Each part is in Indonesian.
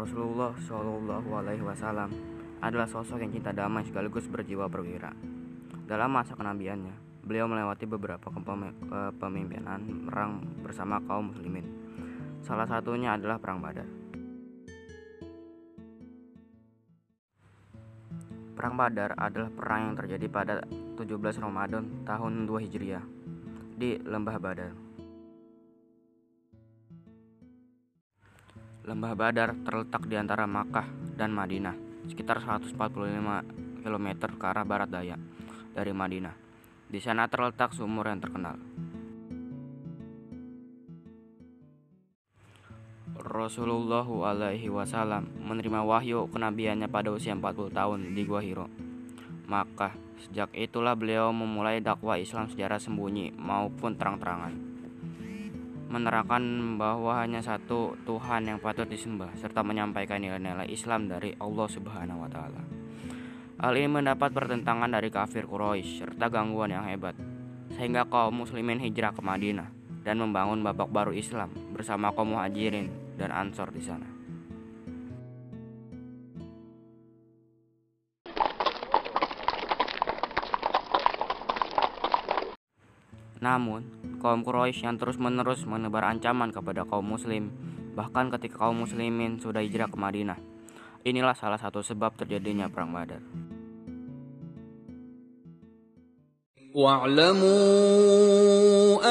Rasulullah Shallallahu Alaihi Wasallam adalah sosok yang cinta damai sekaligus berjiwa perwira. Dalam masa kenabiannya, beliau melewati beberapa kepemimpinan perang bersama kaum muslimin. Salah satunya adalah Perang Badar. Perang Badar adalah perang yang terjadi pada 17 Ramadan tahun 2 Hijriah di Lembah Badar. Lembah Badar terletak di antara Makkah dan Madinah, sekitar 145 km ke arah barat daya dari Madinah. Di sana terletak sumur yang terkenal. Rasulullah alaihi wasallam menerima wahyu kenabiannya pada usia 40 tahun di Gua Hiro. Maka sejak itulah beliau memulai dakwah Islam secara sembunyi maupun terang-terangan menerangkan bahwa hanya satu Tuhan yang patut disembah serta menyampaikan nilai-nilai Islam dari Allah Subhanahu wa taala. Hal ini mendapat pertentangan dari kafir Quraisy serta gangguan yang hebat sehingga kaum muslimin hijrah ke Madinah dan membangun babak baru Islam bersama kaum muhajirin dan ansor di sana. Namun, kaum Quraisy yang terus-menerus menebar ancaman kepada kaum muslim, bahkan ketika kaum muslimin sudah hijrah ke Madinah. Inilah salah satu sebab terjadinya perang Badar. واعلموا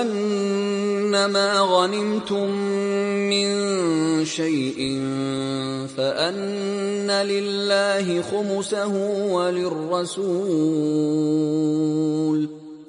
أنما غنمتم من شيء فأن لله خمسه وللرسول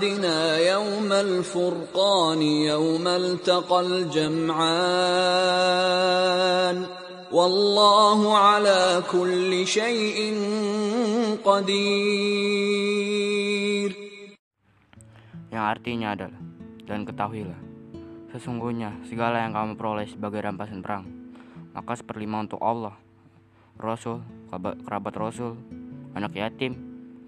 عبدنا يوم الفرقان يوم التقى الجمعان والله على كل شيء قدير Yang artinya adalah, dan ketahuilah, sesungguhnya segala yang kamu peroleh sebagai rampasan perang, maka seperlima untuk Allah, Rasul, kerabat Rasul, anak yatim,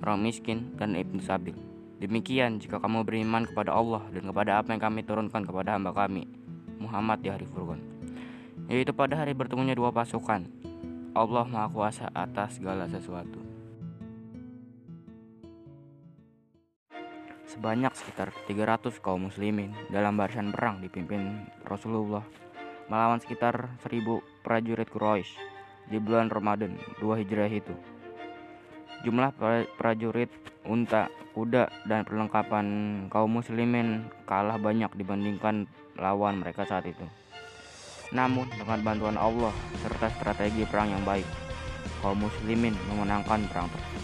orang miskin, dan ibnu sabil. Demikian jika kamu beriman kepada Allah dan kepada apa yang kami turunkan kepada hamba kami, Muhammad di hari Furqan. Yaitu pada hari bertemunya dua pasukan, Allah Maha Kuasa atas segala sesuatu. Sebanyak sekitar 300 kaum muslimin dalam barisan perang dipimpin Rasulullah melawan sekitar 1000 prajurit Quraisy di bulan Ramadan 2 Hijriah itu. Jumlah prajurit, unta, kuda, dan perlengkapan kaum muslimin kalah banyak dibandingkan lawan mereka saat itu. Namun dengan bantuan Allah serta strategi perang yang baik, kaum muslimin memenangkan perang tersebut.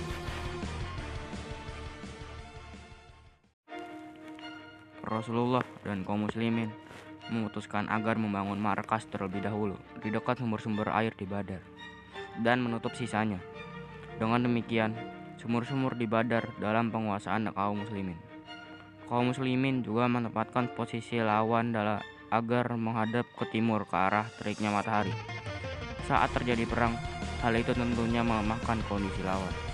Rasulullah dan kaum muslimin memutuskan agar membangun markas terlebih dahulu di dekat sumber-sumber air di Badar dan menutup sisanya. Dengan demikian, sumur-sumur di Badar dalam penguasaan kaum muslimin. Kaum muslimin juga menempatkan posisi lawan dalam agar menghadap ke timur ke arah teriknya matahari. Saat terjadi perang, hal itu tentunya melemahkan kondisi lawan.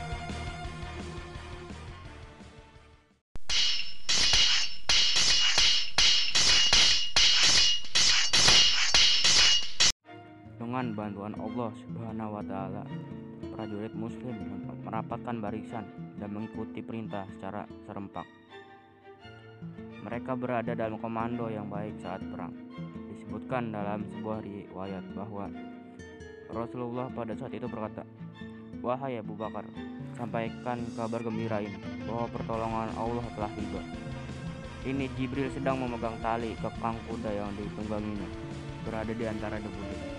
Dengan bantuan Allah Subhanahu wa taala, prajurit muslim merapatkan barisan dan mengikuti perintah secara serempak. Mereka berada dalam komando yang baik saat perang. Disebutkan dalam sebuah riwayat bahwa Rasulullah pada saat itu berkata, "Wahai Abu Bakar, sampaikan kabar gembira ini bahwa pertolongan Allah telah tiba." Ini Jibril sedang memegang tali kekang kuda yang ditungganginya, berada di antara debu-debu.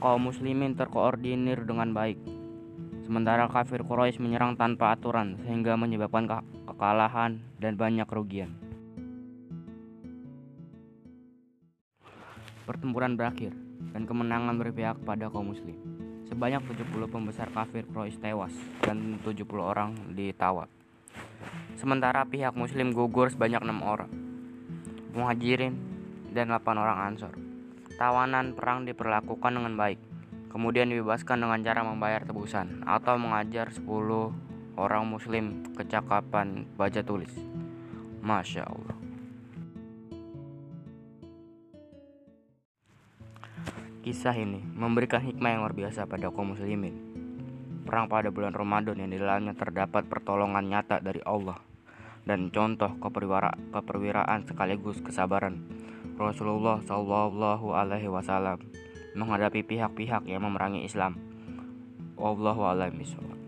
Kaum muslimin terkoordinir dengan baik. Sementara kafir Quraisy menyerang tanpa aturan sehingga menyebabkan ke kekalahan dan banyak kerugian. Pertempuran berakhir dan kemenangan berpihak pada kaum muslim. Sebanyak 70 pembesar kafir Quraisy tewas dan 70 orang ditawar. Sementara pihak muslim gugur sebanyak 6 orang. Muhajirin dan 8 orang Ansor. Tawanan perang diperlakukan dengan baik. Kemudian dibebaskan dengan cara membayar tebusan atau mengajar 10 orang muslim kecakapan baca tulis. Masya Allah. Kisah ini memberikan hikmah yang luar biasa pada kaum muslimin. Perang pada bulan Ramadan yang di dalamnya terdapat pertolongan nyata dari Allah dan contoh keperwira keperwiraan sekaligus kesabaran Rasulullah Shallallahu Alaihi Wasallam menghadapi pihak-pihak yang memerangi Islam. Wallahu a'lam bishawab.